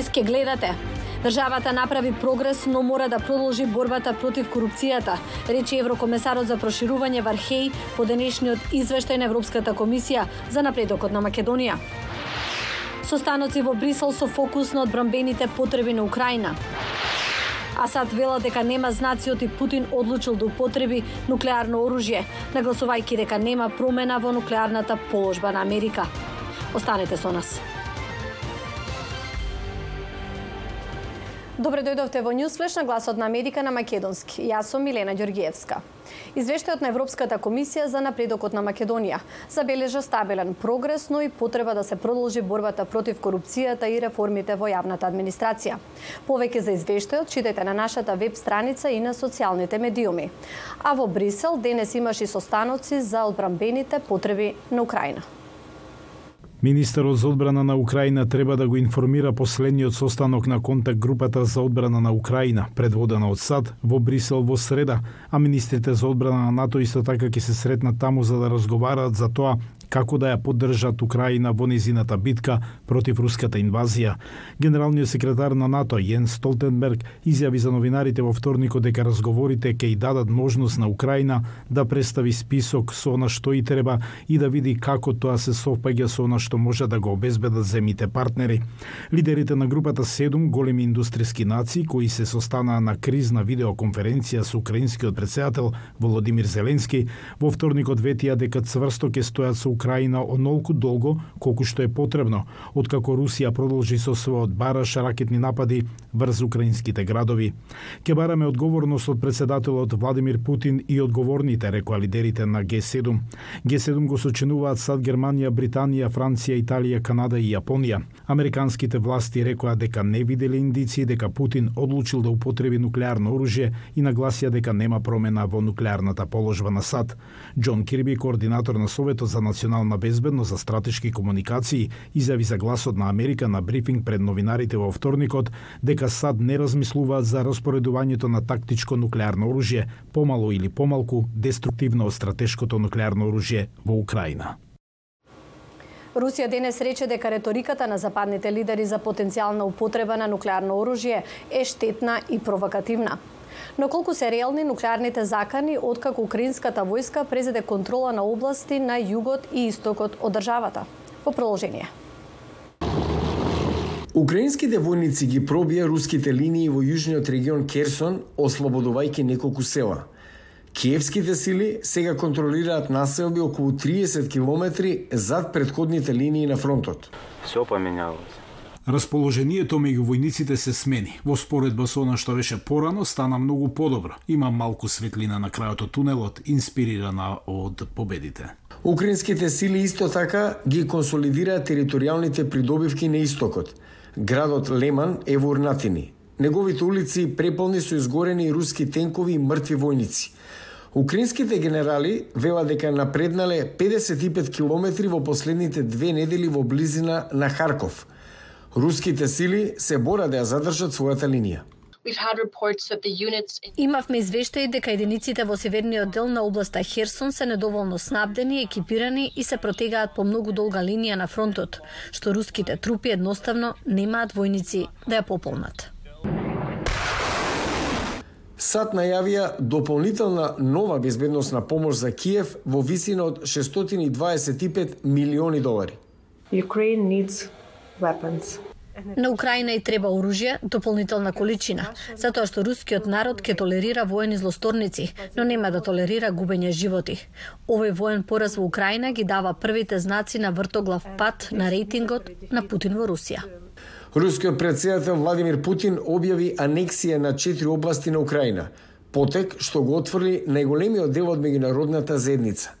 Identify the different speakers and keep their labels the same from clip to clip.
Speaker 1: Денес ке гледате. Државата направи прогрес, но мора да продолжи борбата против корупцијата, рече Еврокомесарот за проширување Вархеј по денешниот извештај на Европската комисија за напредокот на Македонија. Состаноци во Брисел со фокус на одбранбените потреби на Украина. Асад вела дека нема знаци и Путин одлучил да употреби нуклеарно оружје, нагласувајќи дека нема промена во нуклеарната положба на Америка. Останете со нас. Добре дојдовте во Ньюсфлеш на гласот на Америка на Македонски. Јас сум Милена Ѓоргиевска. Извештајот на Европската комисија за напредокот на Македонија забележа стабилен прогрес, но и потреба да се продолжи борбата против корупцијата и реформите во јавната администрација. Повеќе за извештајот читајте на нашата веб страница и на социјалните медиуми. А во Брисел денес имаше состаноци за одбранбените потреби на Украина.
Speaker 2: Министерот за одбрана на Украина треба да го информира последниот состанок на контакт групата за одбрана на Украина, предводена од САД, во Брисел во среда, а министрите за одбрана на НАТО исто така ќе се сретнат таму за да разговараат за тоа како да ја поддржат Украина во низината битка против руската инвазија. Генералниот секретар на НАТО Јен Столтенберг изјави за новинарите во вторникот дека разговорите ќе и дадат можност на Украина да представи список со она што и треба и да види како тоа се совпаѓа со она што може да го обезбедат земите партнери. Лидерите на групата 7 големи индустријски нации кои се состанаа на кризна видеоконференција со украинскиот председател Володимир Зеленски во вторникот ветија дека цврсто ќе стојат со Украина онолку долго колку што е потребно, откако Русија продолжи со својот бараш ракетни напади врз украинските градови. Ке бараме одговорност од председателот Владимир Путин и одговорните, рекоа лидерите на Г7. Г7 го сочинуваат САД, Германија, Британија, Франција, Италија, Канада и Јапонија. Американските власти рекоа дека не виделе индиции дека Путин одлучил да употреби нуклеарно оружје и нагласија дека нема промена во нуклеарната положба на САД. Џон Кирби, координатор на Советот за национална национална безбедност за стратешки комуникации изјави за гласот на Америка на брифинг пред новинарите во вторникот дека САД не размислуваат за распоредувањето на тактичко нуклеарно оружје, помало или помалку деструктивно од стратешкото нуклеарно оружје во Украина.
Speaker 1: Русија денес рече дека реториката на западните лидери за потенцијална употреба на нуклеарно оружје е штетна и провокативна. Но колку се реални нуклеарните закани откако украинската војска презеде контрола на области на југот и истокот од државата? Во продолжение.
Speaker 3: Украинските војници ги пробија руските линии во јужниот регион Керсон, ослободувајќи неколку села. Киевските сили сега контролираат населби околу 30 километри зад предходните линии на фронтот.
Speaker 4: Все поменялось.
Speaker 2: Расположението меѓу војниците се смени. Во споредба со она што беше порано, стана многу подобро. Има малку светлина на крајот од тунелот, инспирирана од победите.
Speaker 3: Украинските сили исто така ги консолидираат територијалните придобивки на истокот. Градот Леман е во урнатини. Неговите улици преполни со изгорени руски тенкови и мртви војници. Украинските генерали велат дека напреднале 55 километри во последните две недели во близина на Харков – Руските сили се борат да ја задржат својата линија.
Speaker 1: Имавме извештаи дека единиците во северниот дел на областа Херсон се недоволно снабдени, екипирани и се протегаат по многу долга линија на фронтот, што руските трупи едноставно немаат војници да ја пополнат.
Speaker 3: САД најавија дополнителна нова безбедносна помош за Киев во висина од 625 милиони долари.
Speaker 1: Ukraine needs weapons. На Украина и треба оружје, дополнителна количина, затоа што рускиот народ ќе толерира воени злосторници, но нема да толерира губење животи. Овој воен пораз во Украина ги дава првите знаци на вртоглав пат на рейтингот на Путин во Русија.
Speaker 3: Рускиот председател Владимир Путин објави анексија на четири области на Украина, потек што го отврли најголемиот дел од меѓународната заедница.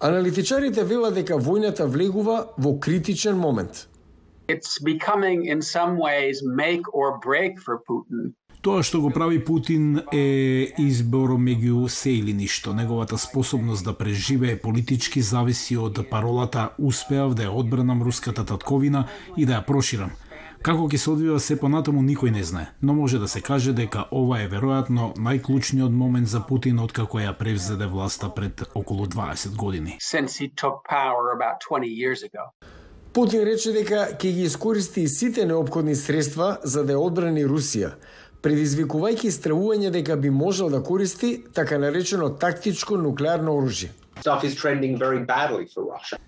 Speaker 3: Аналитичарите велат дека војната влегува во критичен момент –
Speaker 5: It's becoming in some ways make or break for Putin.
Speaker 2: Тоа што го прави Путин е избор меѓу се или ништо. Неговата способност да преживее политички зависи од паролата «Успеав да ја одбранам руската татковина и да ја проширам». Како ќе се одвива се понатаму никој не знае, но може да се каже дека ова е веројатно најклучниот момент за Путин откако ја превзеде власта пред околу 20 години.
Speaker 5: Since he took power about 20 years ago.
Speaker 3: Путин рече дека ќе ги искористи сите необходни средства за да ја одбрани Русија, предизвикувајќи стравување дека би можел да користи така наречено тактичко нуклеарно оружје.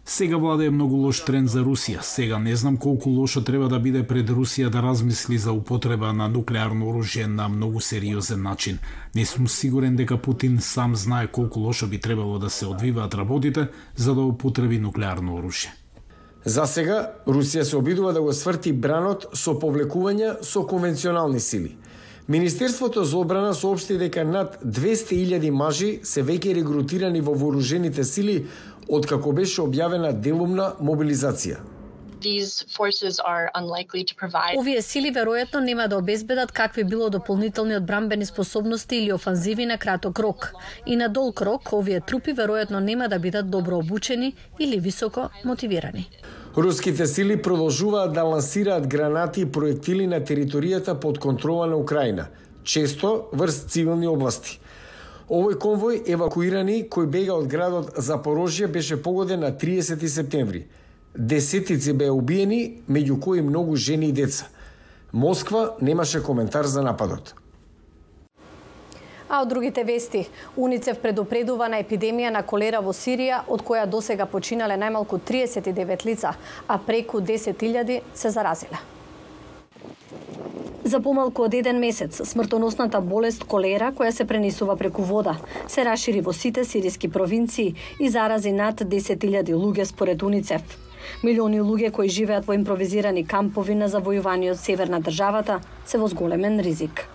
Speaker 2: Сега влада е многу лош тренд за Русија. Сега не знам колку лошо треба да биде пред Русија да размисли за употреба на нуклеарно оружје на многу сериозен начин. Не сум сигурен дека Путин сам знае колку лошо би требало да се одвиваат работите за да употреби нуклеарно оружје.
Speaker 3: За сега, Русија се обидува да го сврти бранот со повлекувања со конвенционални сили – Министерството за одбрана соопшти дека над 200.000 мажи се веќе регрутирани во вооружените сили откако беше објавена делумна мобилизација.
Speaker 1: Овие сили веројатно нема да обезбедат какви било дополнителни одбрамбени способности или офанзиви на краток рок. И на долг рок овие трупи веројатно нема да бидат добро обучени или високо мотивирани.
Speaker 3: Руските сили продолжуваат да лансираат гранати и проектили на територијата под контрола на Украина, често врз цивилни области. Овој конвој евакуирани кој бега од градот Запорожје беше погоден на 30 септември. Десетици беа убиени, меѓу кои многу жени и деца. Москва немаше коментар за нападот.
Speaker 1: А од другите вести, Уницев предупредува на епидемија на колера во Сирија, од која досега починале најмалку 39 лица, а преку 10.000 се заразиле. За помалку од еден месец, смртоносната болест колера, која се пренесува преку вода, се расшири во сите сириски провинции и зарази над 10.000 луѓе според Уницев. Милиони луѓе кои живеат во импровизирани кампови на завојуваниот север на државата се во зголемен ризик.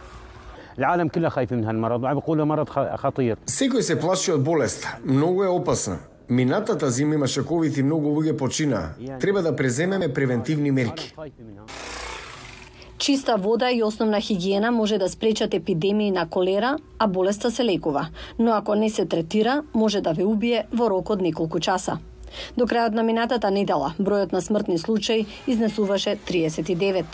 Speaker 4: العالم كله خايف من هالمرض وعم بيقولوا مرض خطير
Speaker 3: Секој се плаши од болест. Многу е опасна. Минатата зима имаше ковид и многу луѓе почина. Треба да преземеме превентивни мерки.
Speaker 1: Чиста вода и основна хигиена може да спречат епидемии на колера, а болеста се лекува. Но ако не се третира, може да ве убие во рок од неколку часа. До крајот на минатата недела, бројот на смртни случаи изнесуваше 39.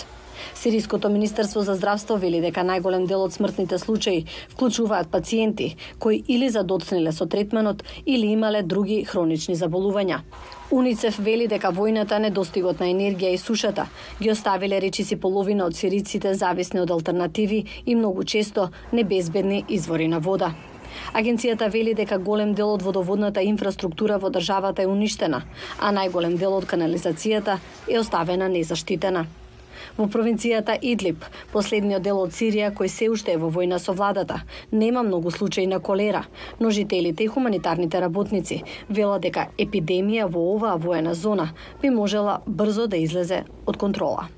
Speaker 1: Сириското Министерство за здравство вели дека најголем дел од смртните случаи вклучуваат пациенти кои или задоцниле со третманот или имале други хронични заболувања. Уницев вели дека војната, недостигот на енергија и сушата ги оставиле речиси половина од сириците зависни од алтернативи и многу често небезбедни извори на вода. Агенцијата вели дека голем дел од водоводната инфраструктура во државата е уништена, а најголем дел од канализацијата е оставена незаштитена. Во провинцијата Идлип, последниот дел од Сирија кој се уште е во војна со владата, нема многу случаи на колера, но жителите и хуманитарните работници велат дека епидемија во оваа воена зона би можела брзо да излезе од контрола.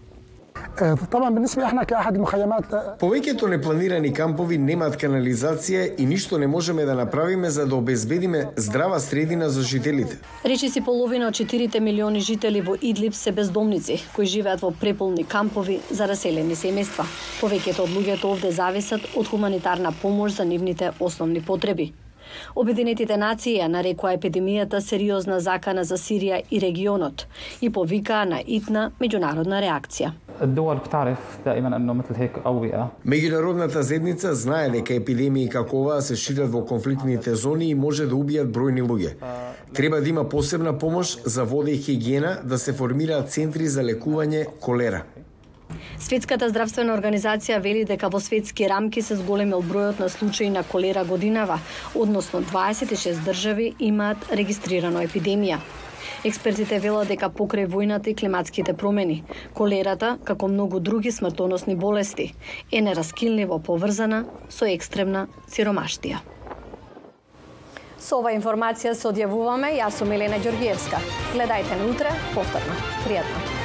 Speaker 3: Повеќето непланирани кампови немаат канализација и ништо не можеме да направиме за да обезбедиме здрава средина за жителите.
Speaker 1: Речи си половина од 4 милиони жители во Идлиб се бездомници, кои живеат во преполни кампови за раселени семејства. Повеќето од луѓето овде зависат од хуманитарна помош за нивните основни потреби. Обединетите нации ја нарекоа епидемијата сериозна закана за Сирија и регионот и повикаа на итна меѓународна реакција.
Speaker 3: Меѓународната заедница знае дека епидемии како оваа се шират во конфликтните зони и може да убијат бројни луѓе. Треба да има посебна помош за вода и хигиена, да се формираат центри за лекување колера.
Speaker 1: Светската здравствена организација вели дека во светски рамки се зголемил бројот на случаи на колера годинава, односно 26 држави имаат регистрирано епидемија. Експертите велат дека покрај војната и климатските промени, колерата, како многу други смртоносни болести, е нераскилниво поврзана со екстремна сиромаштија. Со ова информација се одјавуваме, јас сум Елена Ѓоргиевска. Гледајте на утре, повторно. Пријатно.